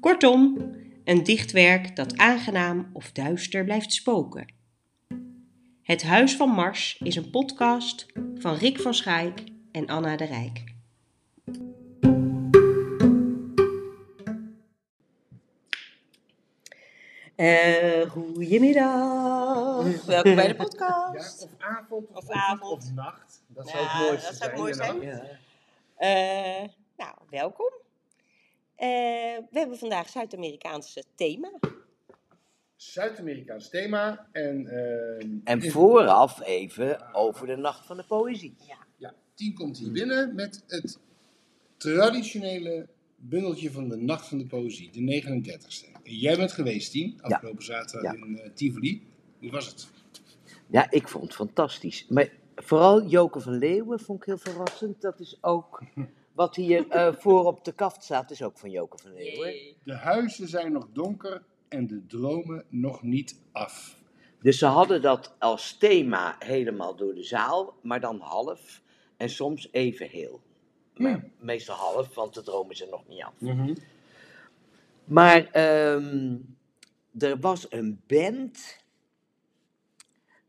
Kortom, een dichtwerk dat aangenaam of duister blijft spoken. Het Huis van Mars is een podcast van Rick van Schaik en Anna de Rijk. Uh, goedemiddag. Welkom bij de podcast. Ja, of avond, of, Of avond. of nacht. Dat Ja, zou het mooiste dat zou zijn. mooi de zijn. Eh, nou, welkom. Eh, we hebben vandaag Zuid-Amerikaanse thema. Zuid-Amerikaans thema. En, ehm, En vooraf even over de Nacht van de Poëzie. Ja, tien komt hier binnen met het traditionele bundeltje van de Nacht van de Poëzie, de 39ste. Jij bent geweest, Tien, afgelopen zaterdag Ja. in eh, Tivoli. Hoe was het? Ja, ik vond het fantastisch. Maar vooral Joke van Leeuwen vond ik heel verrassend. Dat is ook wat hier eh, voor op de kaft staat, is ook van Joke van Leeuwen. De huizen zijn nog donker en de dromen nog niet af. Dus ze hadden dat als thema helemaal door de zaal, maar dan half. En soms even heel. Maar meestal half, want de dromen zijn nog niet af. Maar ehm, er was een band,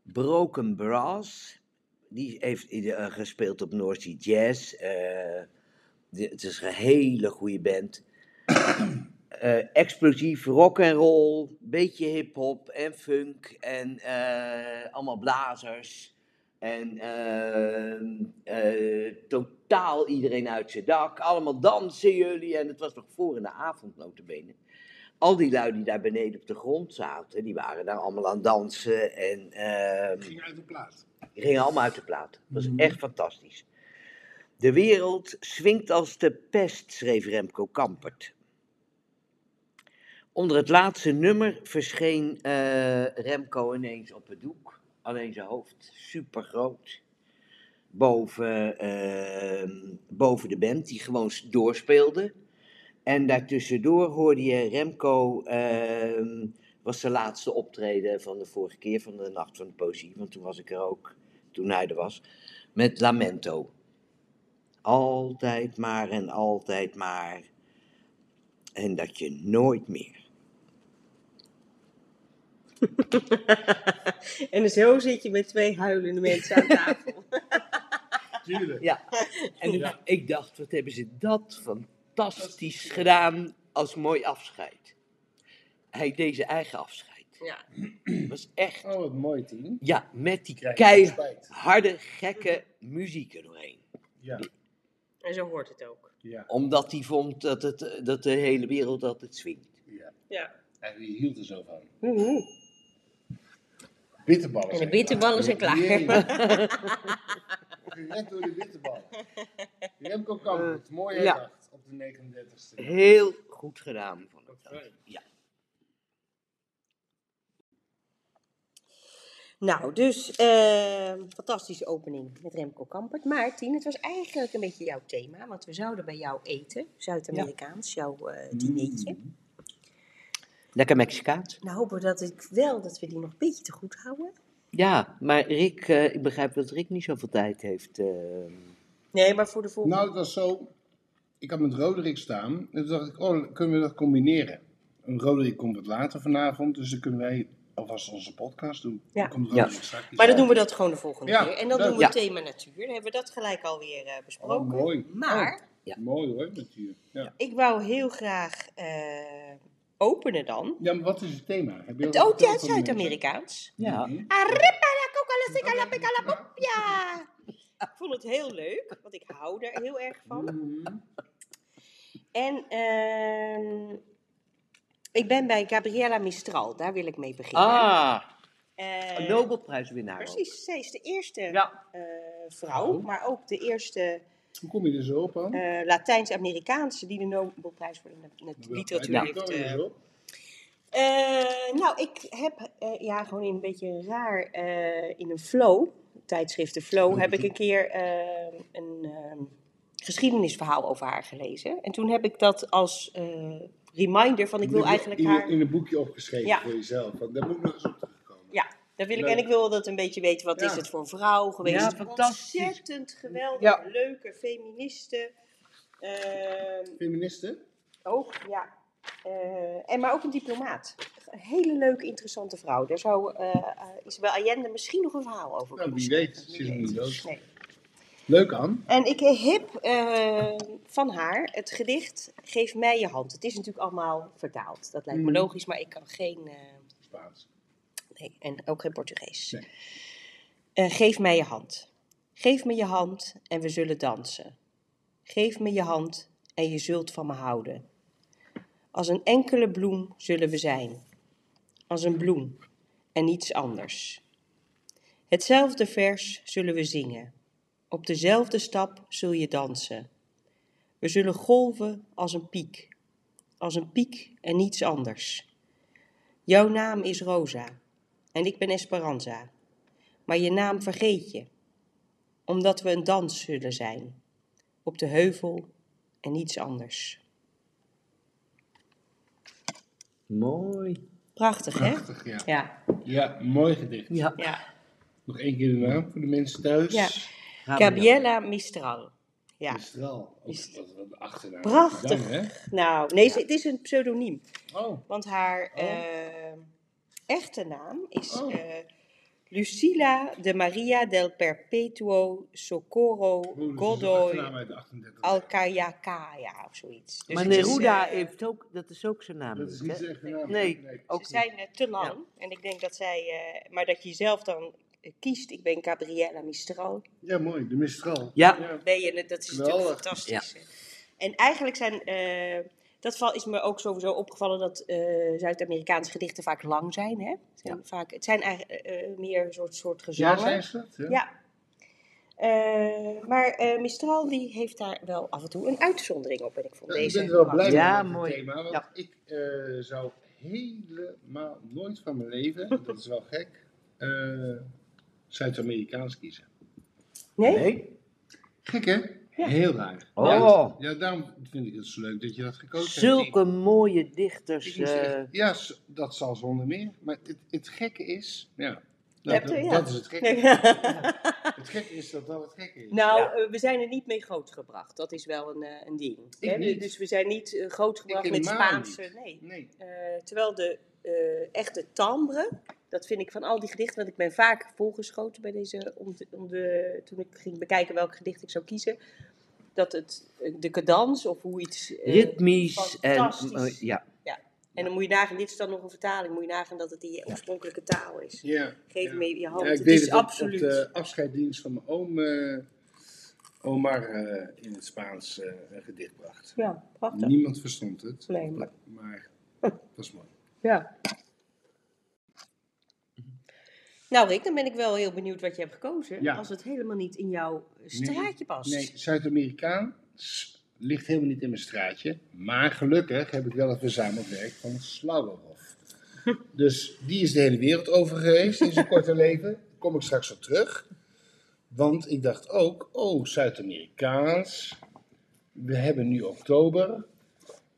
Broken Brass, die heeft eh, gespeeld op North Sea Jazz. eh, het is een hele goede band. Eh, explosief rock en roll, beetje hip-hop en funk en eh, allemaal blazers. En ehm, eh, totaal iedereen uit zijn dak. Allemaal dansen jullie. En het was nog voor in de avond, notabene. Al die lui die daar beneden op de grond zaten, die waren daar allemaal aan dansen. En ehm, Ging uit de plaat. die gingen allemaal uit de plaat. Dat was Mhm. echt fantastisch. De wereld swingt als de pest, schreef Remco Kampert. Onder het laatste nummer verscheen eh, Remco ineens op het doek. Alleen zijn hoofd super groot. Boven, ehm, boven de band, die gewoon doorspeelde. En daartussendoor hoorde je Remco. ehm, was de laatste optreden van de vorige keer van de Nacht van de Poëzie. Want toen was ik er ook, toen hij er was. Met Lamento. Altijd maar en altijd maar. En dat je nooit meer. en zo zit je met twee huilende mensen aan tafel. Tuurlijk. Ja, en ik, Ja. ik dacht, wat hebben ze dat fantastisch gedaan als mooi afscheid. Hij deed zijn eigen afscheid. ja. was echt, Oh, wat mooi, Tien. ja, met die keiharde, gekke muziek er doorheen. Ja. En zo hoort het ook. Ja. Omdat hij vond dat, het, dat de hele wereld altijd swingt. ja. Ja. En wie hield er zo van? Woehoe. Bitterballen En de zijn bitterballen zijn klaar. Jee. Net door de bitterballen. Remco Kampert, mooie Ja. dag op de 39ste. Heel goed gedaan. Vond ik dat. Ja. Nou, dus eh, fantastische opening met Remco Kampert. Maar Tien, het was eigenlijk een beetje jouw thema. Want we zouden bij jou eten, Zuid-Amerikaans, jouw eh dinertje. Lekker Mexicaans. Nou hopen we dat ik wel dat we die nog een beetje te goed houden. Ja, maar Rick, eh, ik begrijp dat Rick niet zoveel tijd heeft. eh. Nee, maar voor de volgende. Nou, het was zo. Ik had met Roderick staan. En toen dacht ik, oh, kunnen we dat combineren? En Roderick komt wat later vanavond. Dus dan kunnen wij alvast onze podcast doen. Ja. Dan komt Ja. Maar dan doen we dat gewoon de volgende Ja, keer. En dan doen we Ja. thema natuur. Dan hebben we dat gelijk alweer eh besproken. Oh, mooi. Maar Ja. Mooi hoor, natuur. Ja. ik wou heel graag eh, openen dan. ja, maar wat is het thema? Heb je Het oh, ja, Zuid-Amerikaans. ja. Mhm. Arriba, la coca, la seca, la pica, la pop, ja. Ik vond het heel leuk, want ik hou er heel erg van. Mhm. En ehm, ik ben bij Gabriela Mistral, daar wil ik mee beginnen. Ah, Eh, een Nobelprijswinnaar. ook. Precies, zij is de eerste Ja. eh, vrouw, maar ook de eerste Hoe kom je er zo op aan? eh, Latijns-Amerikaanse die de Nobelprijs voor de literatuur Hoe heeft. nou, ik heb eh, ja, gewoon in een beetje raar eh, in een flow, tijdschriften flow, heb ik een keer een geschiedenisverhaal over haar gelezen. En toen heb ik dat als eh, reminder van ik wil eigenlijk haar... In een boekje opgeschreven Ja. voor jezelf. Want daar moet ik nog eens op terugkomen. Ja, dat wil ik. Leuk. En ik wil dat een beetje weten, wat Ja. is het voor een vrouw geweest? Ja, fantastisch. Ontzettend geweldig, Ja. leuke feministe. Ehm, Feministen? ook, ja. Eh, en maar ook een diplomaat. Een hele leuke, interessante vrouw. Daar zou eh, eh, Isabel Allende misschien nog een verhaal over Nou, kunnen wie weet. Ze is niet dood. Nee. Leuk aan. En ik heb eh, van haar het gedicht Geef mij je hand. Het is natuurlijk allemaal vertaald. Dat lijkt me Mhm. logisch, maar ik kan geen... eh, Spaans. Nee, en ook geen Portugees. Nee. Eh, geef mij je hand. Geef me je hand en we zullen dansen. Geef me je hand en je zult van me houden. Als een enkele bloem zullen we zijn. Als een bloem en niets anders. Hetzelfde vers zullen we zingen. Op dezelfde stap zul je dansen. We zullen golven als een piek. Als een piek en niets anders. Jouw naam is Rosa en ik ben Esperanza. Maar je naam vergeet je, omdat we een dans zullen zijn. Op de heuvel en niets anders. Mooi. Prachtig, hè? Prachtig, ja. Ja, Ja, mooi gedicht. Ja. ja. Nog één keer de naam voor de mensen thuis. Ja. Gabriella Mistral. Ja, Mistral. Ook Is- wat wat een achternaam. Prachtig. Hè? nou, nee, ze- het is een pseudoniem. Oh, Want haar Oh. eh, echte naam is Oh. eh, Lucila de Maria del Perpetuo Socorro hoe is de Godoy achternaam uit de 38. Alcayacaya of zoiets. Dus maar het is, Neruda eh, heeft ook, dat is ook zijn naam. Dat is niet, zijn echte naam. Nee. Ze Ook zijn eh, te lang. En ik denk dat zij, eh, maar dat je zelf dan kiest, ik ben Gabriella Mistral, Ja, mooi. De Mistral. Ja. ben je, dat is natuurlijk fantastisch. En eigenlijk zijn, eh, dat val, is me ook sowieso opgevallen dat eh, Zuid-Amerikaanse gedichten vaak lang zijn. Hè? Het zijn, vaak, het zijn eigenlijk eh, eh, meer een soort, soort Ja, gezangen. zijn ze dat? Ja. Ja. Eh, maar eh, Mistral die heeft daar wel af en toe een uitzondering op. En ik vond Ja, ik deze ben er wel blij mee Ja, met mooi. het thema. Want Ja. ik eh, zou helemaal nooit van mijn leven, dat is wel gek, eh, Zuid-Amerikaans kiezen. Nee? Nee? Gek hè? Ja. Heel raar. Oh. Ja, ja, daarom vind ik het zo leuk dat je dat gekozen hebt. Zulke mooie dichters. Eh, ja, dat zal zonder meer. Maar het, het gekke is, ja, Je dat, hebt er- ja. dat is het gekke. Het gekke is dat dat het gekke is. Nou, Ja. eh, we zijn er niet mee grootgebracht. Dat is wel een, eh, een ding. Ik Hè? niet. Dus we zijn niet eh, grootgebracht Ik met Spaanse. niet. Nee. Nee. Eh, terwijl de echte timbre, dat vind ik van al die gedichten, want ik ben vaak volgeschoten bij deze, om de, om de, toen ik ging bekijken welk gedicht ik zou kiezen, dat het, eh, de cadans of hoe iets... eh, ritmisch en. fantastisch. eh, ja. En dan moet je nagaan, dit is dan nog een vertaling, moet je nagaan dat het die oorspronkelijke taal is. Ja. Geef ja. me je hand, Ja, ik het is het absoluut... op de afscheidsdienst van mijn oom, eh, Omar, eh, in het Spaans eh, een gedicht bracht. Ja, prachtig. Niemand verstond het, Nee, maar... maar het was mooi. Ja. Nou Rick, dan ben ik wel heel benieuwd wat je hebt gekozen. Ja. Als het helemaal niet in jouw straatje past. Nee, Zuid-Amerikaans ligt helemaal niet in mijn straatje. Maar gelukkig heb ik wel het verzameld werk van Slauerhoff. Dus die is de hele wereld over geweest in zijn korte leven. Daar kom ik straks op terug. Want ik dacht ook, oh, Zuid-Amerikaans. We hebben nu oktober.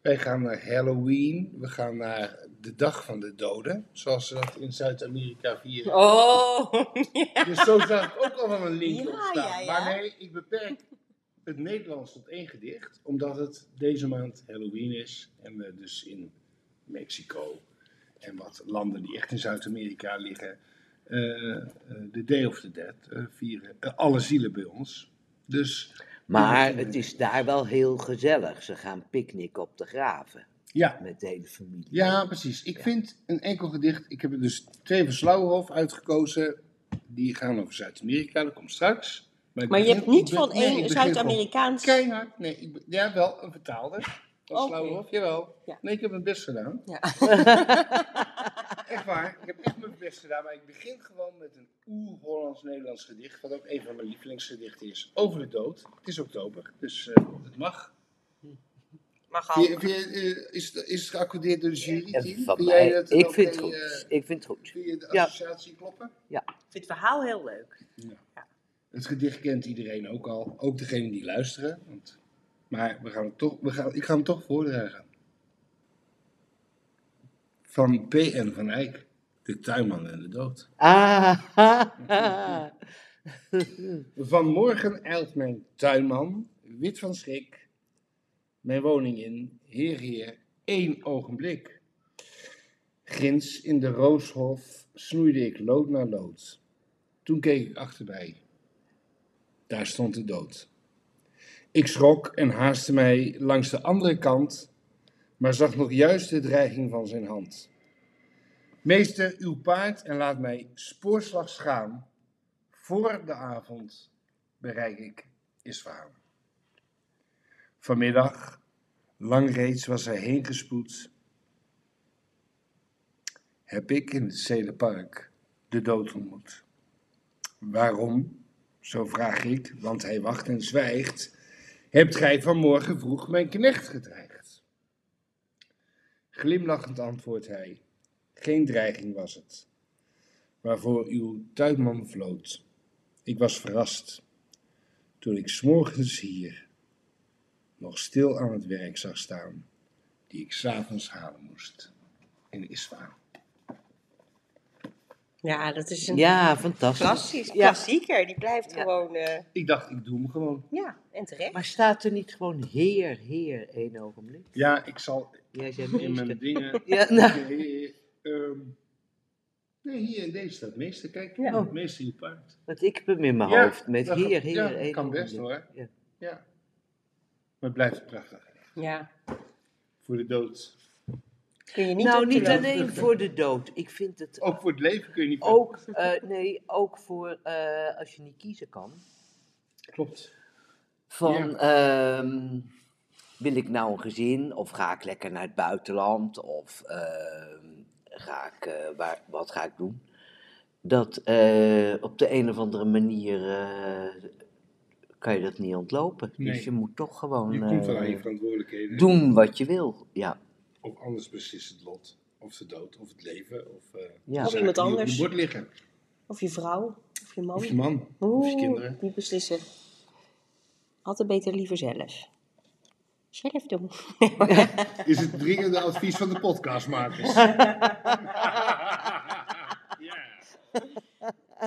Wij gaan naar Halloween. We gaan naar de Dag van de Doden. Zoals ze dat in Zuid-Amerika vieren. Oh, ja. Dus zo zag ik ook al wel een linkje Ja, ontstaan. ja, ja. Maar nee, ik beperk het Nederlands tot één gedicht. Omdat het deze maand Halloween is. En we dus in Mexico en wat landen die echt in Zuid-Amerika liggen. eh, eh, de Day of the Dead eh, vieren. Alle zielen bij ons. Dus Maar het is daar wel heel gezellig. Ze gaan picknicken op de graven. Ja, Met de hele familie. Ja, precies. Ik vind een enkel gedicht. Ik heb er dus twee van Slauerhoff uitgekozen. Die gaan over Zuid-Amerika. Dat komt straks. Maar je begin- hebt niet ben- van één Zuid-Amerikaans... Keihard. Nee, ik, ja, wel een vertaalde. Van. Slauwenhof? Jawel. Ja. Nee, ik heb mijn best gedaan. Ja. Echt waar, ik heb echt mijn best gedaan. Maar ik begin gewoon met een oer-Hollands-Nederlands gedicht. Wat ook een van mijn lievelingsgedichten is. Over de dood. Het is oktober, dus eh, het mag. Mag Vind je- vind je, eh, is, het, is het geaccordeerd door de jury? Jij het ik vind het goed. eh, ik vind het goed. Vind je de Ja. associatie kloppen? Ik vind het verhaal heel leuk. Het gedicht kent iedereen ook al, ook degene die luisteren. Want, maar we gaan het toch, we gaan, ik ga hem toch voordragen. Van P.N. van Eyck, de tuinman en de dood. Ah, Vanmorgen eilt mijn tuinman, wit van schrik, mijn woning in, heer, heer, één ogenblik. Ginds in de rooshof snoeide ik lood naar lood. Toen keek ik achterbij. Daar stond de dood. Ik schrok en haastte mij langs de andere kant, maar zag nog juist de dreiging van zijn hand. Meester, uw paard en laat mij spoorslags gaan. Voor de avond bereik ik Isfahan. Vanmiddag, lang reeds was hij heen gespoed, heb ik in het Zedenpark de dood ontmoet. Waarom? Zo vraag ik, want hij wacht en zwijgt. Hebt gij vanmorgen vroeg mijn knecht gedreigd? Glimlachend antwoordt hij, geen dreiging was het, waarvoor uw tuinman vloot. Ik was verrast toen ik 's morgens hier nog stil aan het werk zag staan, die ik s'avonds halen moest in Isfahan. Ja, dat is een ja, fantastisch. klassisch, Ja. klassieker. Die blijft Ja. gewoon, eh, Ik dacht, ik doe hem gewoon. ja, en terecht. Maar staat er niet gewoon heer, heer, één ogenblik? Ja, ik zal Jij zei in mijn dingen. Ja, nou, Nee, ehm, nee, hier in deze staat meester. Kijk, Ja. meester je paard. want ik heb hem in mijn Ja, hoofd met dat heer, heer, ja, dat één kan best, hoor. Ja. Maar het blijft prachtig. Ja, Voor de dood. kun je niet nou, niet alleen voor de dood. Ik vind het Ook voor het leven kun je niet. ook, eh, nee, ook voor eh, als je niet kiezen kan. Klopt. Van, ehm, wil ik nou een gezin of ga ik lekker naar het buitenland of ehm, ga ik, eh, waar, wat ga ik doen? Dat eh, op de een of andere manier eh, kan je dat niet ontlopen. Nee. Dus je moet toch gewoon Je komt wel aan je eh, verantwoordelijkheden. doen wat je wil. Ja, Of anders beslist het lot. Of de dood, of het leven. Of, eh, Ja. Of iemand die op anders. je bord liggen. Of je vrouw, of je man. Of je man, Oeh, of je kinderen. Niet beslissen. Altijd beter liever zelf. Zelf doen. Is het dringende advies van de podcastmakers? ja.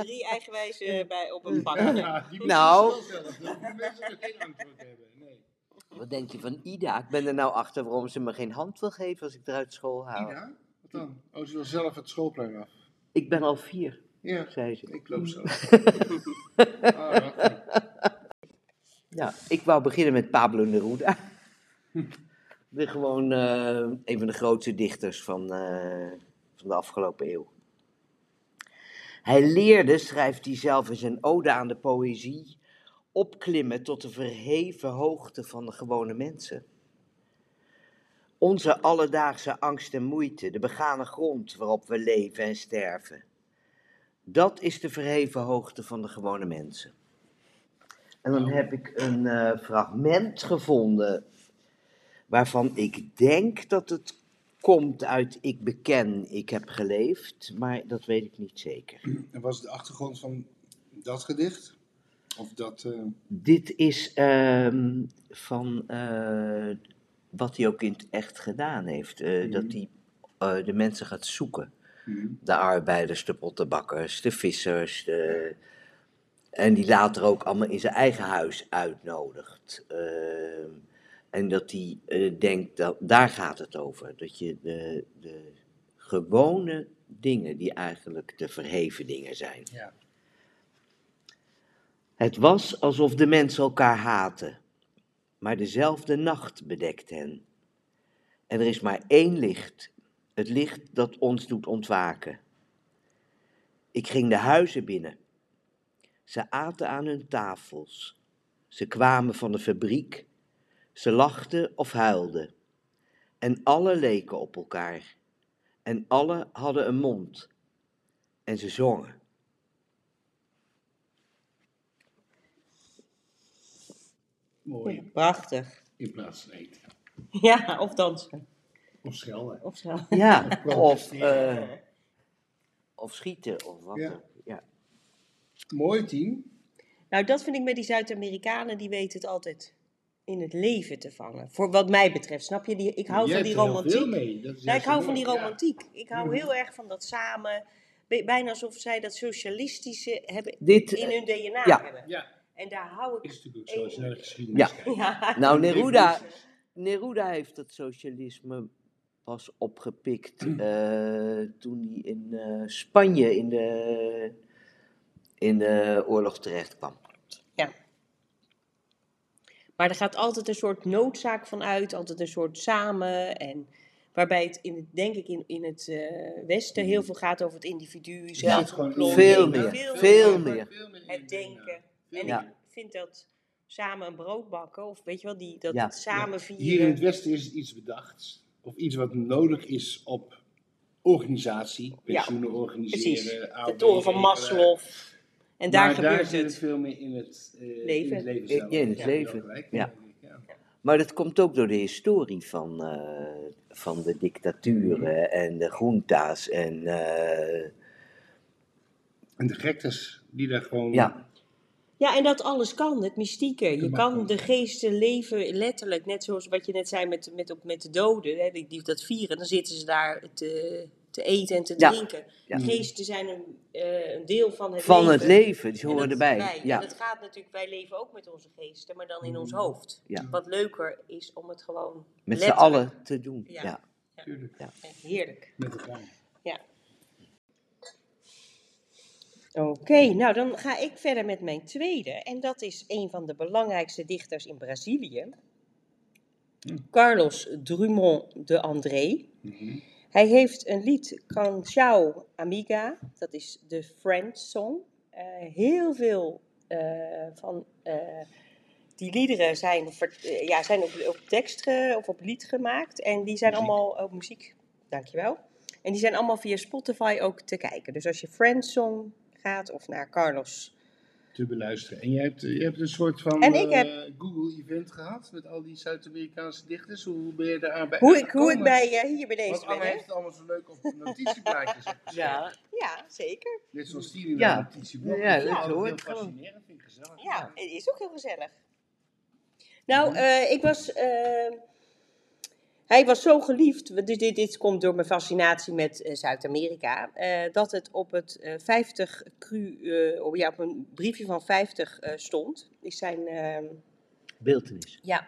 Drie eigenwijze bij, op een pak. ja, die Nou. beslissen wel zelf. Dan hoeven mensen er geen antwoord hebben. Nee. wat denk je van Ida? Ik ben er nou achter waarom ze me geen hand wil geven als ik eruit school haal. Ida? Wat dan? Oh, ze wil zelf het schoolplein af. Ik ben al vier, Ja, zei ze. ik loop zo. ah. Ja, ik wou beginnen met Pablo Neruda. de gewoon eh, een van de grootste dichters van, eh, van de afgelopen eeuw. Hij leerde, schrijft hij zelf in zijn ode aan de poëzie, opklimmen tot de verheven hoogte van de gewone mensen. Onze alledaagse angst en moeite, de begane grond waarop we leven en sterven. Dat is de verheven hoogte van de gewone mensen. En dan heb ik een eh, fragment gevonden waarvan ik denk dat het komt uit Ik beken, ik heb geleefd, maar dat weet ik niet zeker. En was de achtergrond van dat gedicht? Of dat... eh, Dit is ehm, van eh, wat hij ook in het echt gedaan heeft. eh, Dat hij de mensen gaat zoeken. hmm. De arbeiders, de pottenbakkers, de vissers. De... En die later ook allemaal in zijn eigen huis uitnodigt. En dat hij eh, denkt, dat, daar gaat het over. Dat je de, de gewone dingen, die eigenlijk de verheven dingen zijn. Ja. Het was alsof de mensen elkaar haten, maar dezelfde nacht bedekt hen. En er is maar één licht, het licht dat ons doet ontwaken. Ik ging de huizen binnen. Ze aten aan hun tafels. Ze kwamen van de fabriek. Ze lachten of huilden. En alle leken op elkaar. En alle hadden een mond. En ze zongen. Mooi. Prachtig. In plaats van eten. Ja, of dansen. Of schelden. Of zo. Ja, of, eh, of schieten of wat Ja. ook. Ja. Mooi team. Nou, dat vind ik met die Zuid-Amerikanen, die weten het altijd in het leven te vangen. Voor wat mij betreft, snap je? Die, ik hou Jij van die romantiek. mee. Dat is Nou, ik hou van die. Ja. romantiek. Ik hou heel erg van dat samen. Bijna alsof zij dat socialistische hebben Dit, in eh, hun DNA ja. hebben. Ja, En daar hou ik. is natuurlijk ook zo als je naar de geschiedenis Ja. nou, Neruda. Neruda heeft het socialisme pas opgepikt eh, toen hij in eh, Spanje in de, in de oorlog terecht kwam. Maar er gaat altijd een soort noodzaak van uit, altijd een soort samen. En waarbij het, in het denk ik, in, in het eh, Westen heel veel gaat over het individu, zelf, gewoon plot, Veel meer, veel veel meer. het denken. En Ja. ik vind dat samen een brood bakken, of weet je wel, die, dat Ja. samen vieren. Hier in het Westen is het iets bedacht. Of iets wat nodig is op organisatie. Pensioenen organiseren. Precies, de toren van. Maslow. En daar maar daar gebeurt zit het. veel meer in het, eh, Leven. In het leven In- zelf. in het Ja, leven, ja. Maar dat komt ook door de historie van, eh, van de dictaturen en de junta's en eh, En de gektes die daar gewoon... ja, Ja, en dat alles kan, het mystieke. Je kan de geesten leven letterlijk, net zoals wat je net zei met, met, op, met de doden, hè, die, die dat vieren. Dan zitten ze daar te, te eten en te Ja. drinken. Ja. Geesten zijn een, eh, een deel van het van leven. het leven, die En horen dat erbij. wij. Ja, En het gaat natuurlijk, wij leven ook met onze geesten, maar dan in ons hoofd. Ja. Wat leuker is om het gewoon met z'n allen te doen. Ja. Ja. Tuurlijk. Heerlijk. Met elkaar. Oké, nou dan ga ik verder met mijn tweede. En dat is een van de belangrijkste dichters in Brazilië. Carlos Drummond de André. Mhm. Hij heeft een lied, Canção Amiga, dat is de Friend Song. Eh, heel veel eh, van eh, die liederen zijn, ja, zijn op, op tekst of op lied gemaakt. En die zijn Muziek. allemaal op muziek, dankjewel. En die zijn allemaal via Spotify ook te kijken. Dus als je Friend Song gaat of naar Carlos. Te beluisteren. En jij hebt, je hebt een soort van En ik eh, heb- Google-event gehad met al die Zuid-Amerikaanse dichters. Hoe ben je daar bij Hoe ik, hoe ik bij, eh, hier bij deze Want ben, Anne heeft het allemaal zo leuk op notitieblaadjes opgeschreven. Ja. Ja, zeker. Net zoals Ja. een notitieblad. Ja, vind dat het hoor heel fascinerend, vind ik gezellig. Ja, het is ook heel gezellig. Nou, eh, ik was. Hij was zo geliefd, dit, dit, dit komt door mijn fascinatie met eh, Zuid-Amerika, eh, dat het op het eh 50 cru, eh, op, ja, op een briefje van 50 eh, stond. Is zijn, eh, Beeltenis. ja.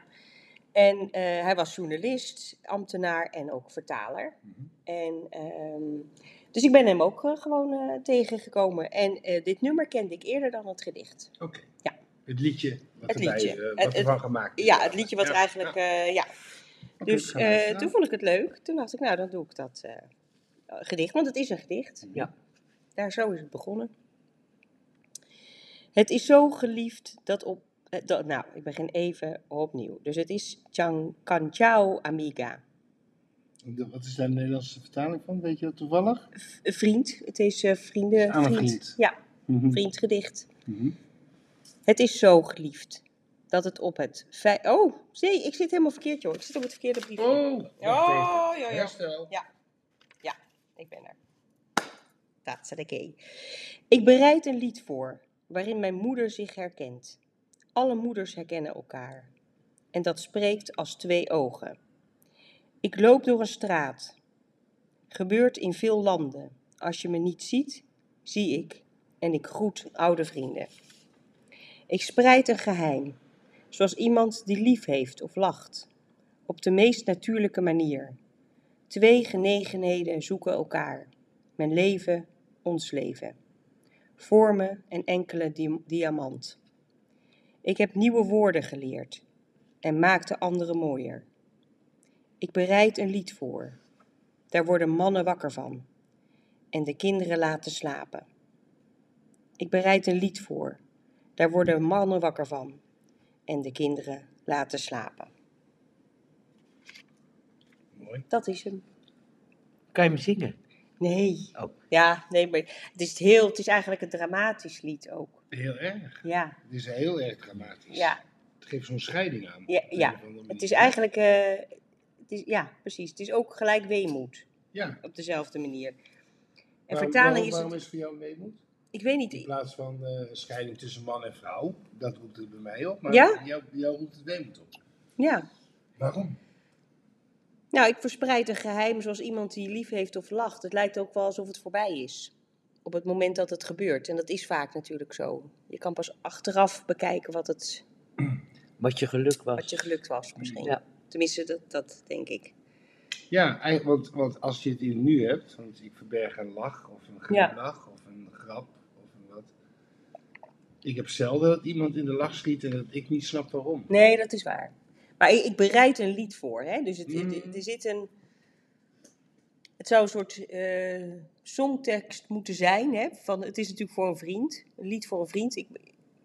En eh, hij was journalist, ambtenaar en ook vertaler. Mhm. En, ehm, dus ik ben hem ook gewoon tegengekomen. En eh, dit nummer kende ik eerder dan het gedicht. Oké. Ja. Het liedje wat, Het erbij, liedje. eh, Het- wat het- ervan gemaakt is. Ja, het liedje wat Ja, er eigenlijk, ja. eh, ja. Dus eh, toen vond ik het leuk. Toen dacht ik, nou dan doe ik dat eh, gedicht, want het is een gedicht. Ja. Daar zo is het begonnen. Het is zo geliefd dat op, eh, dat, nou ik begin even opnieuw. Dus het is Chan Canciao Amiga. De- Wat is daar de Nederlandse vertaling van? Weet je dat toevallig? Vriend, het is eh, vrienden, vriend. Ja, vriendgedicht. Mhm. Het is zo geliefd dat het op het vij- Oh, zie, ik zit helemaal verkeerd joh. Ik zit op het verkeerde briefje. Oh, Oh, even. ja, ja. Herstel. Ik ben er. Dat is oké. Ik bereid een lied voor waarin mijn moeder zich herkent. Alle moeders herkennen elkaar. En dat spreekt als twee ogen. Ik loop door een straat. Gebeurt in veel landen. Als je me niet ziet, zie ik. En ik groet oude vrienden. Ik spreid een geheim. Zoals iemand die lief heeft of lacht. Op de meest natuurlijke manier. Twee genegenheden zoeken elkaar. Mijn leven, ons leven. Vormen en enkele di- diamant. Ik heb nieuwe woorden geleerd en maak de anderen mooier. Ik bereid een lied voor. Daar worden mannen wakker van en de kinderen laten slapen. Ik bereid een lied voor. Daar worden mannen wakker van en de kinderen laten slapen. Mooi. Dat is hem. Kan je hem zingen? Nee. Oh. Ja, nee, maar het is, heel, het is eigenlijk een dramatisch lied ook. Heel erg. Ja, Het is heel erg dramatisch. ja, Het geeft zo'n scheiding aan. Ja, ja. het is eigenlijk, eh, het is, ja, precies. Het is ook gelijk weemoed, Ja. op dezelfde manier. En Waarom- vertaling waarom, is waarom het, is het voor jou weemoed? Ik weet In niet, plaats van eh, scheiding tussen man en vrouw. Dat roept het bij mij op. Maar Ja? jou, jou roept het weemoed op. ja. Waarom? Nou, ik verspreid een geheim zoals iemand die lief heeft of lacht. Het lijkt ook wel alsof het voorbij is. Op het moment dat het gebeurt. En dat is vaak natuurlijk zo. Je kan pas achteraf bekijken wat, het, Wat je geluk was. wat je gelukt was misschien. Ja. Tenminste, dat, dat denk ik. Ja, eigenlijk, want, want als je het in nu hebt, want ik verberg een lach of een Ja. glimlach of een grap. Ik heb zelden dat iemand in de lach schiet en dat ik niet snap waarom. Nee, dat is waar. Maar ik, ik bereid een lied voor. Hè? Dus het, het- Mm. er zit een. Het zou een soort eh, songtekst moeten zijn. Hè? Van, het is natuurlijk voor een vriend. Een lied voor een vriend. Ik,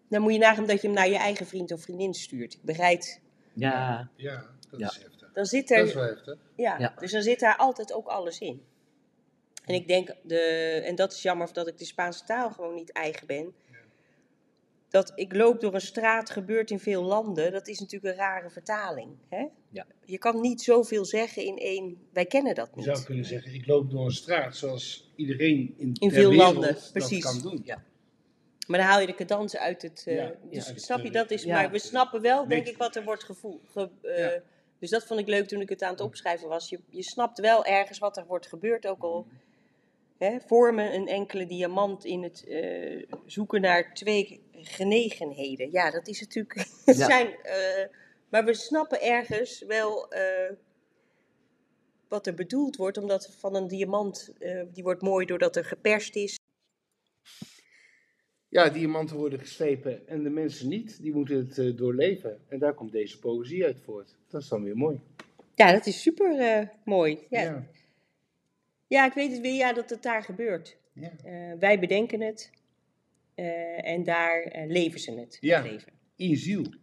dan moet je nagaan dat je hem naar je eigen vriend of vriendin stuurt. Ik bereid. Ja, Ja, dat Ja. is heftig. Dan zit Dat er. is wel heftig. Ja, Ja. dus dan zit daar altijd ook alles in. En ik denk, de, en dat is jammer dat ik de Spaanse taal gewoon niet eigen ben. Dat ik loop door een straat, gebeurt in veel landen, dat is natuurlijk een rare vertaling. Hè? Ja. Je kan niet zoveel zeggen in één, wij kennen dat Je niet. zou kunnen zeggen, ik loop door een straat zoals iedereen in, veel wereld landen, dat precies. kan doen. Ja. Maar dan haal je de cadans uit het. eh, Ja, dus uit het, snap je, dat is. ja. Maar we snappen wel, denk ik, wat er wordt gevoeld. Ge, eh, Ja. Dus dat vond ik leuk toen ik het aan het opschrijven was. Je, je snapt wel ergens wat er wordt gebeurd, ook al hè, vormen een enkele diamant in het eh, zoeken naar twee genegenheden. Ja, dat is natuurlijk. Ja. zijn, eh, maar we snappen ergens wel eh, wat er bedoeld wordt, omdat van een diamant, die wordt mooi doordat er geperst is. Ja, diamanten worden geslepen en de mensen niet. Die moeten het doorleven. En daar komt deze poëzie uit voort. Dat is dan weer mooi. Ja, dat is super mooi. Ja. Ja. Ja. ik weet het weer, ja, dat het daar gebeurt. ja. Eh, wij bedenken het eh, en daar eh, leven ze het. Ja. het leven. In ziel.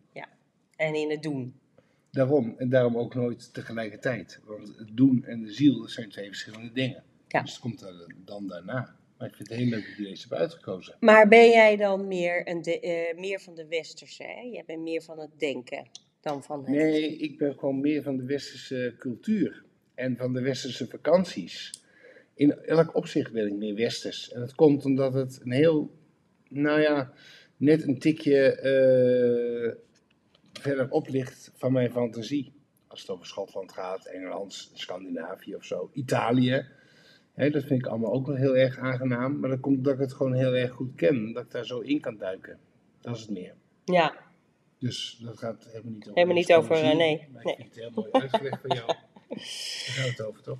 En in het doen. Daarom. En daarom ook nooit tegelijkertijd. Want het doen en de ziel dat zijn twee verschillende dingen. Ja. Dus het komt dan daarna. Maar ik vind het heel leuk dat je deze hebt uitgekozen. Maar ben jij dan meer, een de- meer van de westerse? Hè? Jij bent meer van het denken dan van het... Nee, ik ben gewoon meer van de westerse cultuur. En van de westerse vakanties. In elk opzicht ben ik meer westers. En dat komt omdat het een heel, nou ja, net een tikje eh, verder op ligt van mijn fantasie. Als het over Schotland gaat, Engeland, Scandinavië of zo. Italië. Hè, dat vind ik allemaal ook wel heel erg aangenaam. Maar dat komt omdat ik het gewoon heel erg goed ken. Dat ik daar zo in kan duiken. Dat is het meer. Ja, Dus dat gaat helemaal niet over. Helemaal niet over, eh, nee. Maar Nee. ik vind het heel mooi uitgelegd van jou. Daar gaat het over, toch?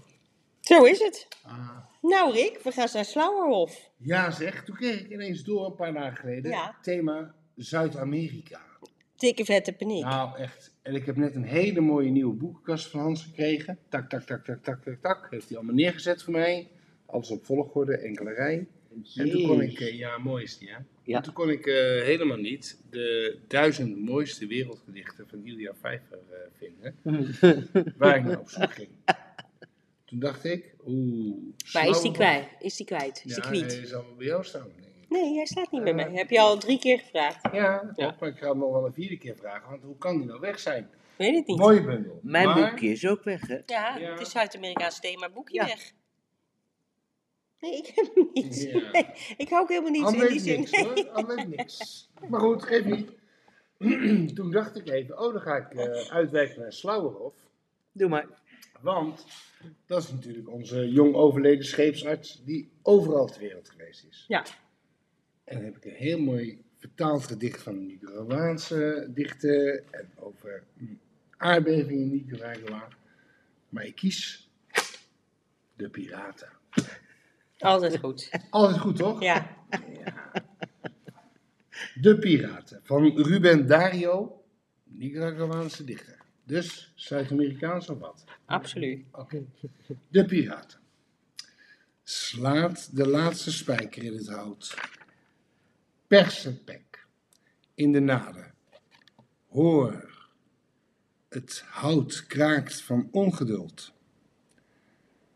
Zo is het. Ah. Nou Rick, we gaan naar Slauerhof. Ja zeg, toen kreeg ik ineens door een paar dagen geleden. Ja. Thema Zuid-Amerika. Dikke vette paniek. Nou echt. En ik heb net een hele mooie nieuwe boekenkast van Hans gekregen. Tak, tak, tak, tak, tak, tak, tak. Heeft hij allemaal neergezet voor mij. Alles op volgorde, enkele rij. En toen kon ik, eh, ja mooi is die hè. Ja. En toen kon ik eh, helemaal niet de duizend mooiste wereldgedichten van Julia Vijver eh, vinden. waar ik naar op zoek ging. Toen dacht ik, oeh. maar is die kwijt? Is die kwijt? Is Ja, die kwijt? hij zal wel bij jou staan, denk ik. Nee, hij staat niet bij mij. Heb je al drie keer gevraagd? Ja, klopt, maar ik ga hem nog wel een vierde keer vragen, want hoe kan die nou weg zijn? Weet het niet. Mooie bundel. Mijn maar, boekje is ook weg, hè? Ja, Ja. het is Zuid-Amerikaans thema boekje Ja. weg. Nee, ik heb hem niet. Ja. Nee, ik hou ook helemaal niet in die zin. niks hoor, Anne heeft niks. Maar goed, geef niet. Toen dacht ik even, oh dan ga ik eh, uitwijken naar Slauwerhof. Doe maar. Want dat is natuurlijk onze jong overleden scheepsarts die overal ter wereld geweest is. Ja. En dan heb ik een heel mooi vertaald gedicht van Nicaraguaanse dichter en over aardbevingen in Nicaragua. Maar ik kies de piraten. Altijd goed. Altijd goed toch? Ja, De Piraten van Ruben Dario, Nicaraguaanse dichter. Dus Zuid-Amerikaans of wat? absoluut. Oké. De Piraten. Slaat de laatste spijker in het hout. Pers het pek in de naden. Hoor, het hout kraakt van ongeduld.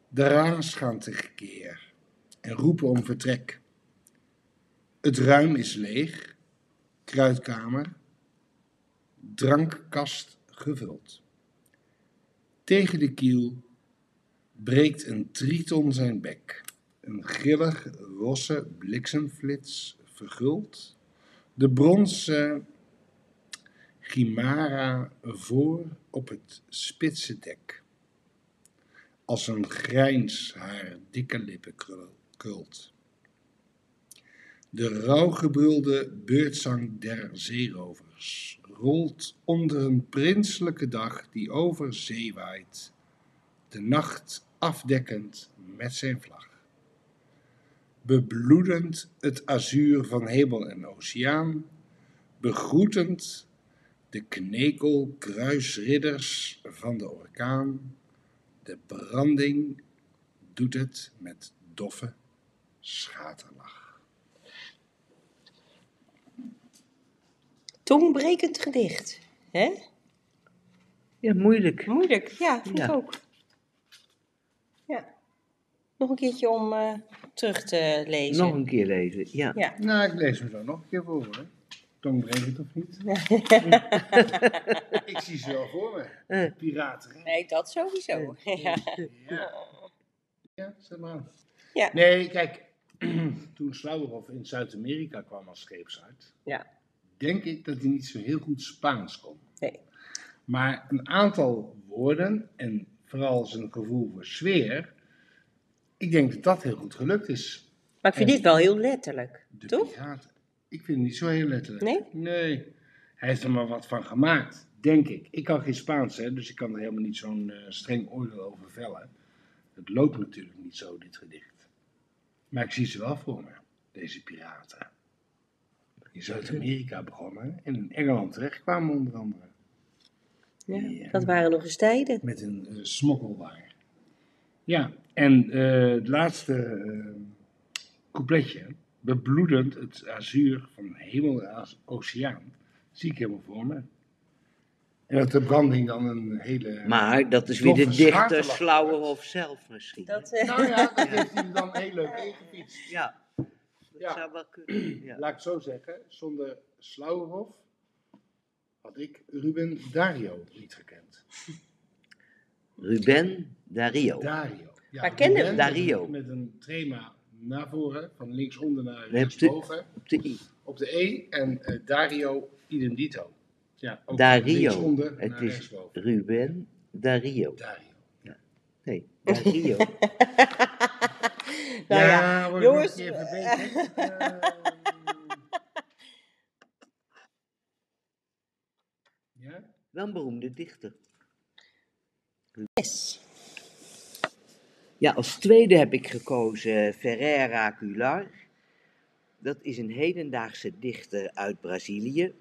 De raas gaan tekeer en roepen om vertrek. Het ruim is leeg, kruidkamer, drankkast gevuld. Tegen de kiel breekt een triton zijn bek. Een grillig rosse bliksemflits vergult de bronzen chimara voor op het spitse dek. Als een grijns haar dikke lippen krul- krult. De rauwgebrulde beurtzang der zeerovers rolt onder een prinselijke dag die over zee waait, de nacht afdekkend met zijn vlag. Bebloedend het azuur van hemel en oceaan, begroetend de knekelkruisridders van de orkaan, de branding doet het met doffe schaterlach. Tongbrekend gedicht. Hè? Ja, moeilijk. Moeilijk, ja, vind ik ook. Ja. Nog een keertje om eh, terug te lezen. Nog een keer lezen, ja. Ja. Nou, ik lees hem zo nog een keer voor, hè. Tongbrekend of niet? ik zie ze wel voor me. Eh. Piraten, hè? Nee, dat sowieso. Ja. Ja. Ja, zeg maar. aan. Ja. Nee, kijk, toen Slauwerhoff in Zuid-Amerika kwam als scheepsarts, Ja. Denk ik dat hij niet zo heel goed Spaans kon. Nee. Maar een aantal woorden en vooral zijn gevoel voor sfeer, ik denk dat dat heel goed gelukt is. Maar ik vind dit wel heel letterlijk, De toch? piraten. Ik vind het niet zo heel letterlijk. Nee? Nee. Hij heeft er maar wat van gemaakt, denk ik. Ik kan geen Spaans, hè, dus ik kan er helemaal niet zo'n eh, streng oordeel over vellen. Het loopt natuurlijk niet zo, dit gedicht. Maar ik zie ze wel voor me, deze piraten. In Zuid-Amerika begonnen en in Engeland terechtkwamen onder andere. Ja, dat waren nog eens tijden. Met een eh, smokkelwaar. Ja, en eh, het laatste eh, coupletje. Bebloedend het azuur van hemel en oceaan. Zie ik helemaal voor me. En dat de branding dan een hele... Maar dat is weer de dichter. Slauwerhof zelf misschien. Dat, eh, Nou ja, dat heeft hij dan heel leuk ingefietst. Ja, Ja. zou wel kunnen. Ja. Laat ik het zo zeggen, zonder Slauwerhof had ik Ruben Dario niet gekend. Ruben Dario. Dario. Ja? Ruben Dario. Met een trema naar voren, van linksonder naar Nee, rechtsboven. Op de I. Op de E en eh, Dario idem dito. Ja, ook Dario. linksonder Het naar is rechtsboven. Ruben Dario. Dario. Nee, Dario. nou ja, nog jongens, een keer verbeterd. Ehm, ja? Wel een beroemde dichter. yes. Ja, als tweede heb ik gekozen Ferreira Goulart. Dat is een hedendaagse dichter uit Brazilië.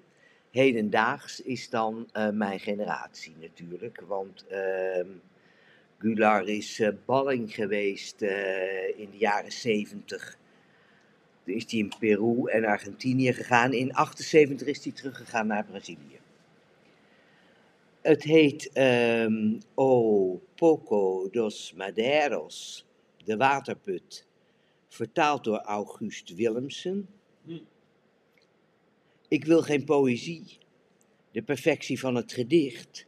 Hedendaags is dan eh, mijn generatie natuurlijk, want ehm Goulart is eh, balling geweest eh, in de jaren 70. Toen is hij in Peru en Argentinië gegaan. In 78 is hij teruggegaan naar Brazilië. Het heet ehm, O Poco dos Madeiros, de waterput, vertaald door August Willemsen. Ik wil geen poëzie, de perfectie van het gedicht.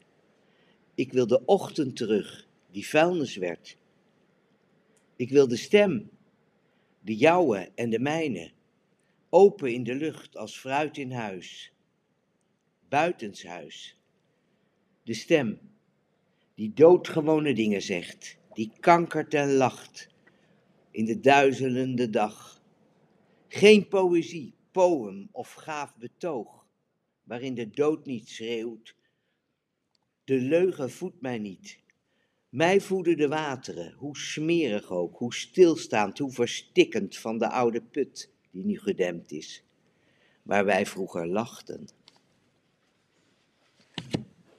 Ik wil de ochtend terug, die vuilnis werd. Ik wil de stem, de jouwe en de mijne, open in de lucht als fruit in huis, buitenshuis. De stem, die doodgewone dingen zegt, die kankert en lacht in de duizelende dag. Geen poëzie, poëm of gaaf betoog, waarin de dood niet schreeuwt. De leugen voedt mij niet. Mij voeden de wateren, hoe smerig ook, hoe stilstaand, hoe verstikkend van de oude put die nu gedempt is, waar wij vroeger lachten.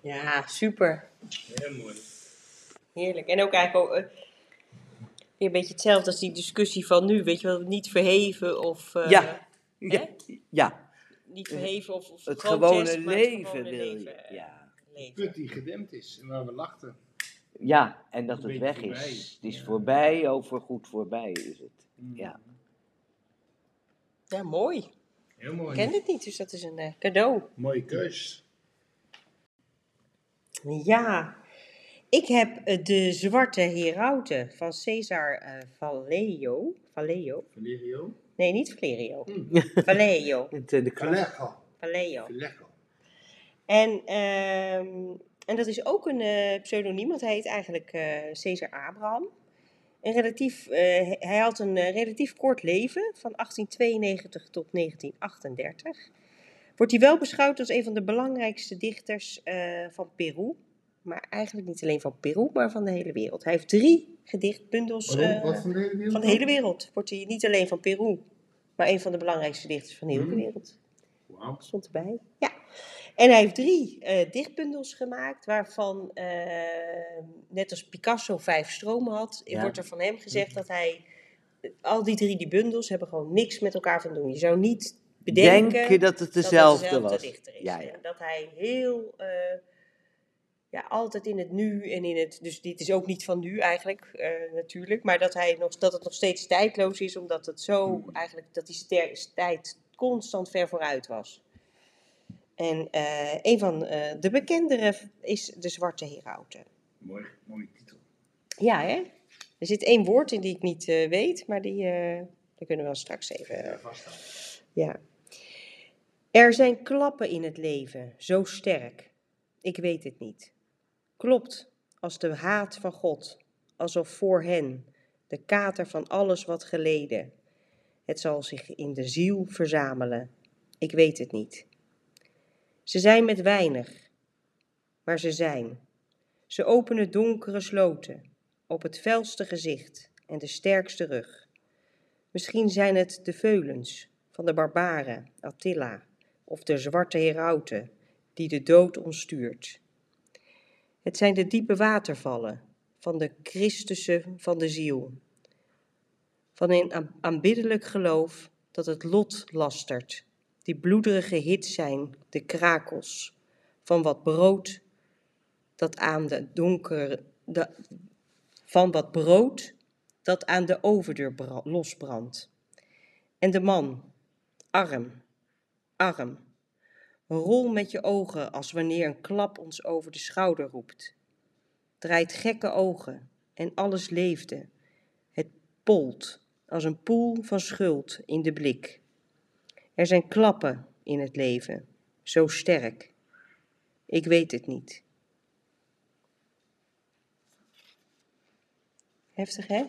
Ja, super. Heel mooi. Heerlijk. En ook eigenlijk ook, eh, weer een beetje hetzelfde als die discussie van nu. Weet je wel, niet verheven of... eh, Ja. hè? Ja, ja, Niet verheven of, of het gewone het leven gewone wil je. leven, eh, Ja. leven. Put die gedempt is en waar we lachten. Ja, en dat het weg is. voorbij. Het is Ja. voorbij, over goed voorbij is het. Ja. Ja, mooi. Heel Ik mooi. ken dit niet, dus dat is een eh, cadeau. Mooie keus. Ja, ik heb eh, de Zwarte Herauten van Cesar eh Vallejo. Vallejo? Valerio. Nee, niet Valerio. Vallejo. Het, de kla- Vallejo. Vallejo. Vallejo. En, ehm, en dat is ook een eh, pseudoniem, want hij heet eigenlijk eh Cesar Abraham. Een relatief, eh, hij had een relatief kort leven, van 1892 tot 1938. Wordt hij wel beschouwd als een van de belangrijkste dichters van Peru. Maar eigenlijk niet alleen van Peru, maar van de hele wereld. Hij heeft drie gedichtbundels van de hele wereld? van de hele wereld. Wordt hij niet alleen van Peru, maar een van de belangrijkste dichters van de Hmm. wereld Wauw. stond erbij. Ja. En hij heeft drie eh, dichtbundels gemaakt, waarvan, eh, net als Picasso vijf stromen had, Ja. wordt er van hem gezegd dat hij, al die drie die bundels hebben gewoon niks met elkaar van doen. Je zou niet bedenken Denken dat het dat het dezelfde was. dichter is. Ja, ja. En dat hij heel, eh, ja, altijd in het nu en in het, dus dit is ook niet van nu eigenlijk, eh, natuurlijk, maar dat, hij nog, dat het nog steeds tijdloos is, omdat het zo, Hmm. eigenlijk, dat die tijd constant ver vooruit was. En eh, een van eh, de bekendere is de Zwarte Herauten. Mooi, mooie titel. Ja, hè? Er zit één woord in die ik niet eh, weet, maar die, die kunnen we wel straks even... Ja, vasthouden. Ja. Er zijn klappen in het leven, zo sterk. Ik weet het niet. Klopt, als de haat van God, alsof voor hen, de kater van alles wat geleden. Het zal zich in de ziel verzamelen. Ik weet het niet. Ze zijn met weinig, maar ze zijn. Ze openen donkere sloten, op het felste gezicht en de sterkste rug. Misschien zijn het de veulens van de barbaren, Attila, of de zwarte herauten, die de dood ontstuurt. Het zijn de diepe watervallen van de Christussen van de ziel, van een aan- aanbiddelijk geloof dat het lot lastert, die bloederige hit zijn, de krakels, van wat brood dat aan de donkere, de, van wat brood dat aan de overdeur bra- losbrandt. En de man, arm, arm, rol met je ogen als wanneer een klap ons over de schouder roept. Draait gekke ogen en alles leefde. Het polt als een poel van schuld in de blik. Er zijn klappen in het leven, zo sterk. Ik weet het niet. Heftig, hè?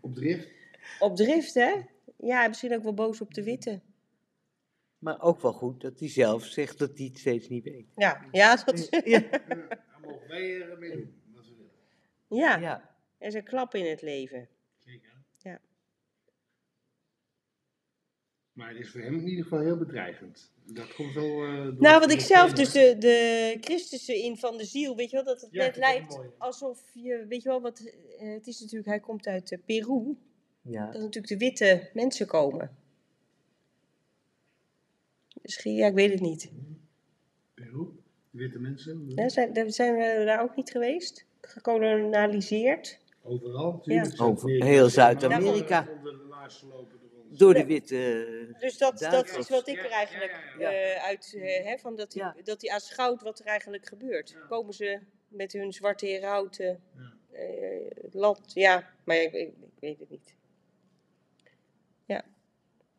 Op drift. Op drift, hè? Ja, misschien ook wel boos op de witte. Maar ook wel goed dat hij zelf zegt dat hij het steeds niet weet. Ja, ja, dat, Ja. Ja, daar mogen wij mee doen. Wat we willen. ja, Ja. Er is een klap in het leven. Zeker. Ja. Maar het is voor hem in ieder geval heel bedreigend. Dat komt wel. eh, door Nou, wat ik zelf dus de, de Christussen in van de ziel, weet je wel, dat het Ja, net lijkt alsof je, weet je wel, wat, eh, het is natuurlijk, hij komt uit eh, Peru, Ja. dat natuurlijk de witte mensen komen. Misschien, ja, ik weet het niet. Peru, witte mensen. Ja, zijn, daar- zijn we daar ook niet geweest? Gekolonialiseerd? Overal natuurlijk. Over heel. Zuid-Amerika. Door ons. Door de witte... Dus dat, dat is wat ik Ja, er eigenlijk ja, ja, ja. eh, uit eh, hè, van dat hij Ja. dat hij aanschouwt wat er eigenlijk gebeurt. Komen ze met hun zwarte herauten Ja. eh, het land? Ja, maar ik, ik, ik weet het niet.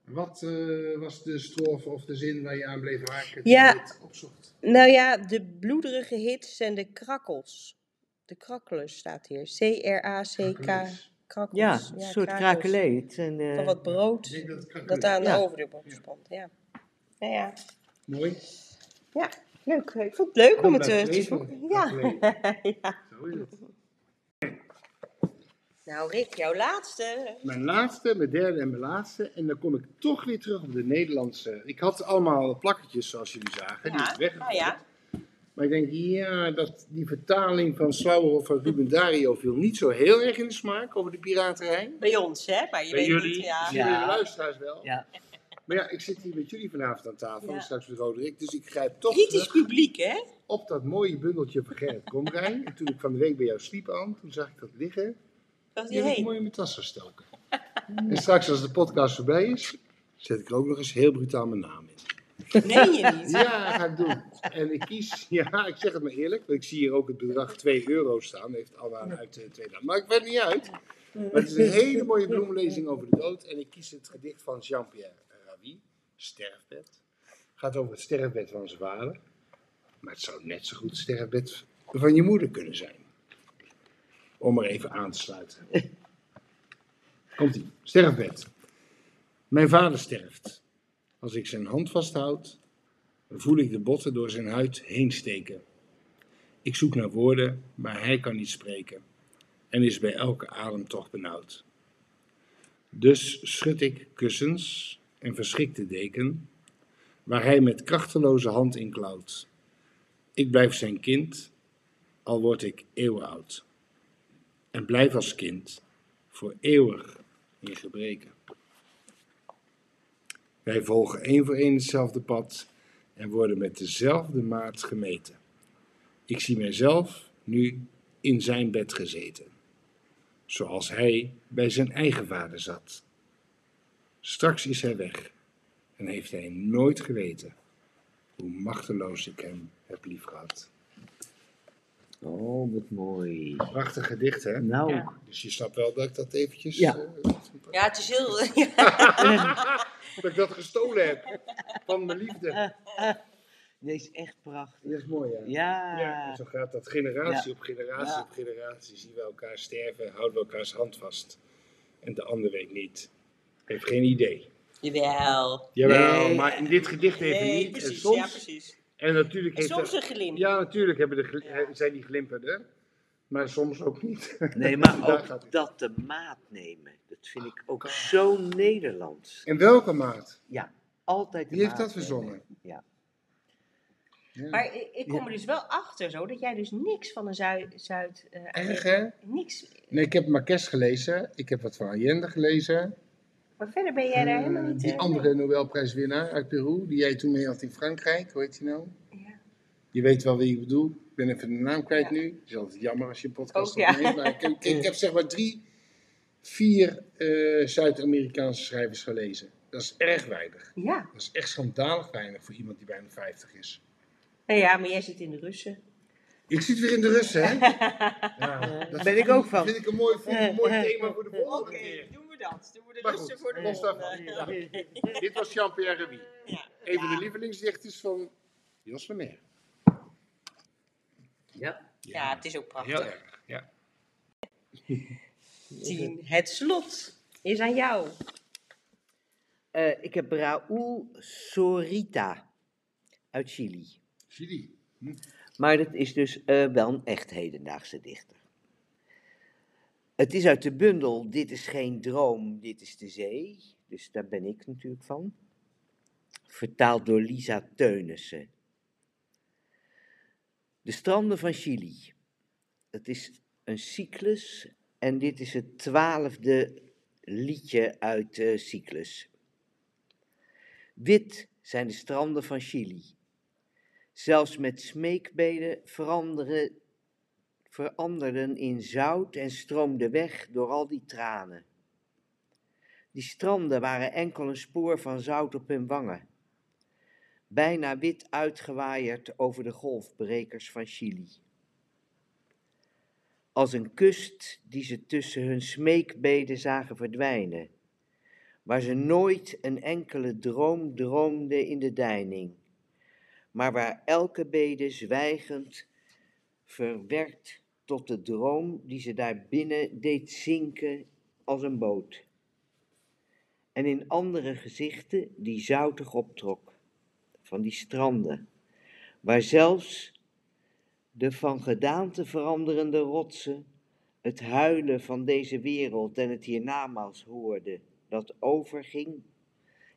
Wat eh, was de strofe of de zin waar je aan bleef haken? Ja. Je het opzocht. Nou ja, de bloederige hits zijn de krakkels. De krakkels staat hier. C-R-A-C-K. Ja, een soort krakels. krakeleet. En, eh, Van wat Ik brood dat aan de Ja. spant. Ja. Ja, ja. Mooi. ja, leuk. Ik vond het leuk om het eh, te zoeken. Ja. ja. Zo is het. Nou Rick, jouw laatste. Mijn laatste, mijn derde en mijn laatste. En dan kom ik toch weer terug op de Nederlandse. Ik had allemaal plakketjes zoals jullie zagen. Die Ja, is weggegooid. nou ja. Maar ik denk, ja, dat, die vertaling van Slauwerhof van Ruben Dario viel niet zo heel erg in de smaak over de piraterij. Bij ons, hè? Maar je Bij weet jullie, niet, ja. jullie Ja. de luisteraars wel. Ja. Maar ja, ik zit hier met jullie vanavond aan tafel, Ja. en straks met Roderick. Dus ik grijp toch Kritisch publiek, hè? op dat mooie bundeltje van Gerrit Komrij. En toen ik van de week bij jou sliep aan, toen zag ik dat liggen. Die je, heb ik mooi in mijn tas gestoken. en straks als de podcast voorbij is, zet ik er ook nog eens heel brutaal mijn naam in. Nee je niet. Ja, ga ik doen. En ik kies, ja, ik zeg het maar eerlijk, want ik zie hier ook het bedrag 2 euro staan. Heeft Anna uit uh, Tweedam. Maakt verder niet uit. Maar het is een hele mooie bloemlezing over de dood. En ik kies het gedicht van Jean-Pierre Ravi, Sterfbed. gaat over het sterfbed van zijn vader. Maar het zou net zo goed het sterfbed van je moeder kunnen zijn. Om er even aan te sluiten. Komt-ie. Sterfbed. Mijn vader sterft. Als ik zijn hand vasthoud, voel ik de botten door zijn huid heen steken. Ik zoek naar woorden, maar hij kan niet spreken en is bij elke ademtocht benauwd. Dus schud ik kussens en verschik de deken, waar hij met krachteloze hand in klauwt. Ik blijf zijn kind, al word ik eeuwen oud. En blijf als kind, voor eeuwig in gebreken. Wij volgen één voor één hetzelfde pad en worden met dezelfde maat gemeten. Ik zie mijzelf nu in zijn bed gezeten, zoals hij bij zijn eigen vader zat. Straks is hij weg en heeft hij nooit geweten hoe machteloos ik hem heb liefgehad. Oh, wat mooi. Prachtig gedicht, hè? Nou, Ja. Dus je snapt wel dat ik dat eventjes... Ja. eh, Ja, het is heel... dat ik dat gestolen heb van mijn liefde. deze is echt prachtig. Dat is mooi, hè? Ja. Ja, en zo gaat dat generatie Ja. op generatie Ja. op generatie. Zien we elkaar sterven, houden we elkaars hand vast. En de ander weet niet. Heeft geen idee. Jawel. Jawel, Nee. maar in dit gedicht even Nee, niet. precies. en soms, Ja, precies. en natuurlijk En heeft soms er- een glimp. Ja, natuurlijk hebben de, eh, zijn die glimpen er. Maar soms ook niet. Nee, maar ook dat de maat nemen. Dat vind ik ook zo Nederlands. In welke maat? Ja, altijd de Wie heeft maat dat verzonnen? Ja. Ja. Maar ik, ik kom er dus wel achter zo, dat jij dus niks van de Zuid... Zuid eh, Erg, hè? Niks. Nee, ik heb Marques gelezen. Ik heb wat van Allende gelezen. Maar verder ben jij daar Eh, helemaal niet... die eh, andere Nobelprijswinnaar uit Peru, die jij toen mee had in Frankrijk. Hoe heet die nou? Ja. Je weet wel wie ik bedoel. Ik ben even de naam kwijt Ja. nu. Het is altijd jammer als je een podcast Ook. Maar ik, heb- ik heb zeg maar drie, vier eh, Zuid-Amerikaanse schrijvers gelezen. Dat is erg weinig. Ja. Dat is echt schandalig weinig voor iemand die bijna 50 is. Nou ja, maar jij zit in de Russen. Ik zit weer in de Russen, hè? Ja, dat Ben ik ook van. vind ik een mooi, vind ik een mooi thema voor de volgende keer. doen we dat. Doen we de Maar Russen goed, voor de volgende. Dit was Jean-Pierre Revie. Ja. Een van de lievelingsdichters van Jos Lemaire. Ja. Ja, het is ook Heel prachtig. erg, ja. Tien. Het slot is aan jou. Eh, ik heb Raúl Sorita uit Chili. Chili. Maar dat is dus eh, wel een echt hedendaagse dichter. Het is uit de bundel Dit is geen droom, dit is de zee. Dus daar ben ik natuurlijk van. Vertaald door Lisa Teunissen. De stranden van Chili. Het is een cyclus en dit is het twaalfde liedje uit de cyclus. Wit zijn de stranden van Chili. Zelfs met smeekbeden veranderen, veranderden in zout en stroomden weg door al die tranen. Die stranden waren enkel een spoor van zout op hun wangen, bijna wit uitgewaaierd over de golfbrekers van Chili. Als een kust die ze tussen hun smeekbeden zagen verdwijnen, waar ze nooit een enkele droom droomden in de deining maar waar elke bede zwijgend verwerkt tot de droom die ze daar binnen deed zinken als een boot. En in andere gezichten die zoutig optrok, van die stranden, waar zelfs de van gedaante veranderende rotsen het huilen van deze wereld en het hiernamaals hoorden, dat overging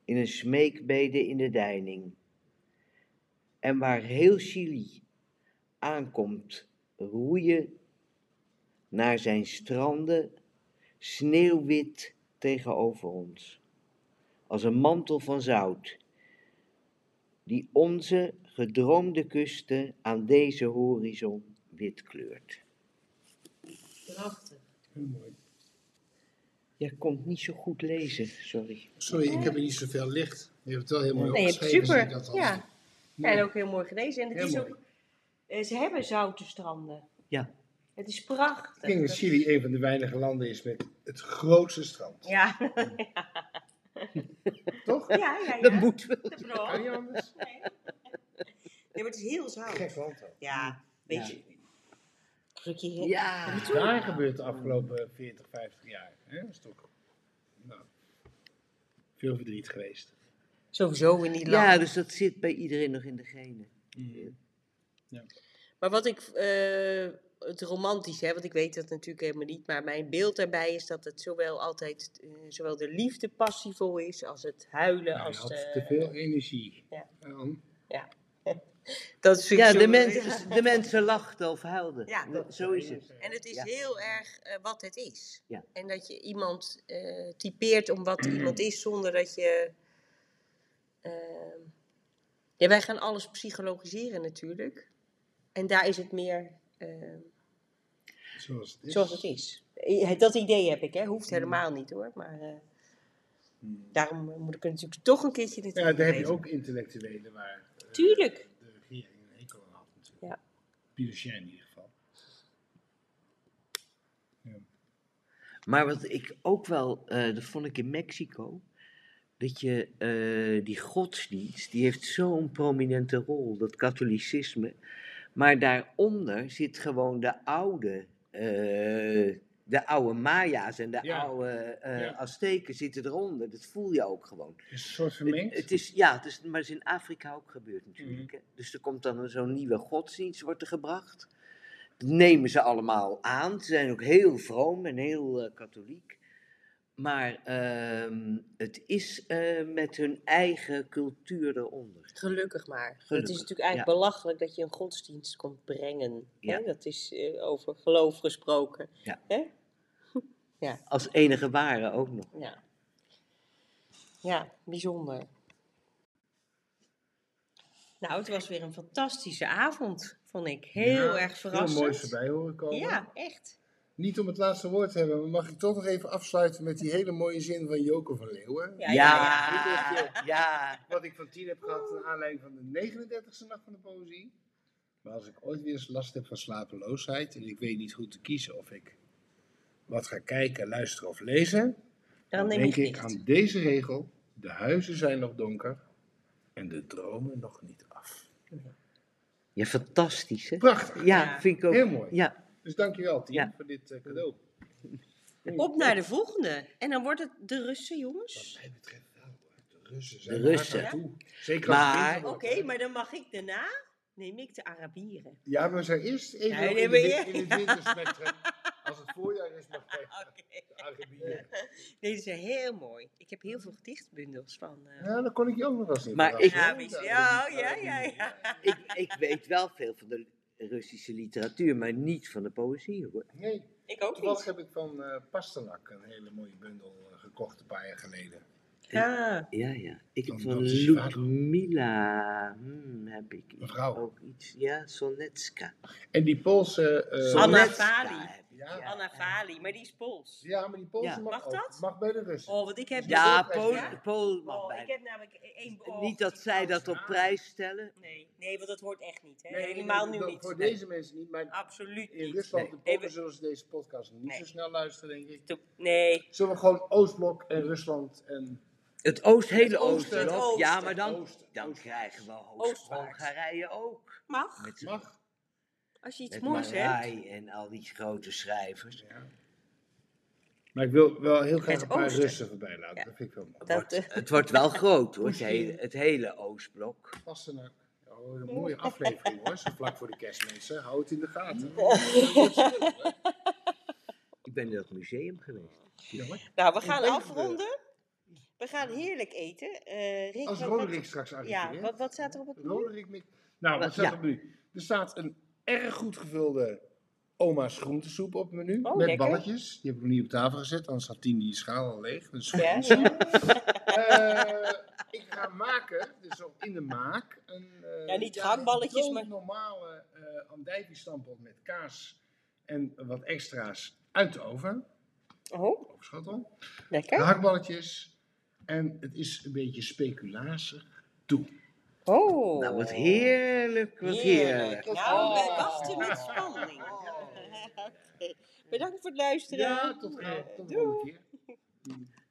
in een smeekbede in de deining en waar heel Chili aankomt roeien naar zijn stranden, sneeuwwit tegenover ons. als een mantel van zout, die onze gedroomde kusten aan deze horizon wit kleurt. Prachtig. Heel mooi. Jij komt niet zo goed lezen, sorry. Sorry, ik heb er niet zoveel licht. Je hebt het wel heel mooi Nee, opgeschreven. super. dat al. Ja. Mooi. En ook heel mooi gelezen. En het Heel is mooi. ook, eh, ze hebben zoute stranden. Ja. Het is prachtig. Ik denk dat Chili een van de weinige landen is met het grootste strand. Ja. Toch? ja, ja, ja. Dat moet wel. Dat Kan niet anders. Nee. Nee, maar het is heel zout. Gek land ook. Ja, weet Ja. je. Druk je heel... Ja, Wat is daar gebeurd de afgelopen 40, 50 jaar? Hè? Dat is toch nou, veel verdriet geweest. Sowieso in die landen. ja, dus dat zit bij iedereen nog in de genen. Maar wat ik, eh, het romantisch, hè, want ik weet dat natuurlijk helemaal niet, maar mijn beeld daarbij is dat het zowel altijd, eh, zowel de liefde passievol is, als het huilen, Nou, je als had de... te veel energie. Ja. aan. Dat is Ja, de mensen, de mensen lachten of huilden. Ja. Dat- Zo is het. En het is Ja. heel erg eh, wat het is. Ja. En dat je iemand eh, typeert om wat iemand is, zonder dat je... ehm, ja, wij gaan alles psychologiseren natuurlijk. En daar is het meer... ehm, Zoals het is. Zoals het is. Eh, Dat idee heb ik, hè. Hoeft helemaal niet hoor. Maar eh, daarom eh, moet ik er natuurlijk toch een keertje naartoe Ja, daar heb je ook intellectuelen waar eh, Tuurlijk. de regering een hekel aan had natuurlijk. Ja. Pinochet in ieder geval. Maar wat ik ook wel, eh, dat vond ik in Mexico, dat je eh, die godsdienst, die heeft zo'n prominente rol, dat katholicisme. Maar daaronder zit gewoon de oude, eh, de oude Maya's en de Ja. oude eh Ja. Azteken zitten eronder. Dat voel je ook gewoon. Is het een soort vermengd? het is, ja, het is, maar het is in Afrika ook gebeurd natuurlijk. Mhm. Dus er komt dan zo'n nieuwe godsdienst wordt er gebracht. Dat nemen ze allemaal aan. Ze zijn ook heel vroom en heel eh, katholiek. Maar ehm, het is eh, met hun eigen cultuur eronder. Gelukkig maar. Het is natuurlijk eigenlijk belachelijk dat je een godsdienst komt brengen. Ja. Hè? Dat is eh, over geloof gesproken. Ja. Hè? Als enige ware ook nog. Ja. ja, bijzonder. Nou, het was weer een fantastische avond, vond ik. Heel Ja, erg Veel moois verrassend. voorbij horen komen. Ja, echt. Niet om het laatste woord te hebben, maar mag ik toch nog even afsluiten met die hele mooie zin van Joko van Leeuwen? Ja, Ja, ja, ja. Wat ik van tien heb gehad naar aanleiding van de 39e nacht van de poëzie. Maar als ik ooit weer eens last heb van slapeloosheid en ik weet niet goed te kiezen of ik wat ga kijken, luisteren of lezen, Dan denk ik aan deze regel. De huizen zijn nog donker en de dromen nog niet af. Ja, fantastisch hè? Prachtig. Ja, Ja. vind ik ook. Heel mooi. Ja, Dus dankjewel Tien Ja. voor dit eh, cadeau. Op naar de volgende. En dan wordt het de Russen, jongens. Wat mij betreft wel. De Russen zijn De Russen. Zeker Maar- Oké, maar dan mag ik daarna, neem ik de Arabieren. Ja, maar we zijn eerst even nee, in, de, in het winterspectrum. Als het voorjaar is, mag Oké. de Arabieren. Nee, die zijn heel mooi. Ik heb heel veel gedichtbundels van. eh, Ja, dan kon ik je ook nog wel eens in Maar ik- Ja, ja, ja, ja, ja. ik, ik weet wel veel van de Russische literatuur, maar niet van de poëzie hoor. Nee, Ik ook toevallig niet. heb ik van eh Pasternak een hele mooie bundel eh, gekocht een paar jaar geleden. Ja. Ja, ja. Ik heb Van. Ludmila hmm, heb ik Mevrouw. ook iets. Ja, Sonetska. En die Poolse... eh, Anna Vali. Ja. Anna Vali, maar die is Pools. Ja, maar die Poolse Ja. mag, Mag ook. dat? Mag bij de Russen. Oh, want ik heb... Ja, ook Pool, Ja? Pool mag Oh, bij. ik heb namelijk één... oh, Niet dat zij dat op prijs stellen. Nee, nee, want dat hoort echt niet. Hè? Nee, Helemaal nee, nu dat- niet. Voor Nee. deze mensen niet, maar Absoluut in niet. Rusland Nee. en Polen zullen ze deze podcast niet Nee. zo snel luisteren, denk ik. To- Nee. Zullen we gewoon Oostblok en Rusland en... Het oost, hele oosten. oosten. Het nog. Ja, maar dan, Oosten. dan Oosten. krijgen we Oostwaarts. Hongarije ook. Mag. Met, Mag? Als je iets met moois hebt. En al die grote schrijvers. Ja. Maar ik wil wel heel graag een paar oosten. Russen voorbij laten. Ja. Dat vind ik wel mooi. Dat, eh, Het wordt wel groot hoor, het hele, het hele Oostblok. Pastenak. Oh, een mooie aflevering hoor, zo vlak voor de kerstmensen. Hou het in de gaten. Ik ben in dat museum geweest. Nou, we gaan afronden. We gaan heerlijk eten. Eh Rick, Als Roderick straks arriveert. ja, wat, wat staat er op het menu? Roderick Nou, wat staat ja. er op nu? Er staat een erg goed gevulde oma's groentesoep op het menu. Oh, met lekker. balletjes. Die heb ik nog niet op tafel gezet, anders had Tien die schaal al leeg. Dus Ja. Eh, ik ga maken, dus ook in de maak, een eh, Ja, niet gehaktballetjes, maar- normale uh, andijvie-stampot met kaas en wat extra's uit de oven. Oh, Op schotel. lekker. Gehaktballetjes. En het is een beetje speculatie toe. Oh. Nou, wat heerlijk, wat heerlijk. Nou, wij Oh. wachten met spanning. Oké. Bedankt voor het luisteren. Ja, tot, tot de volgende keer.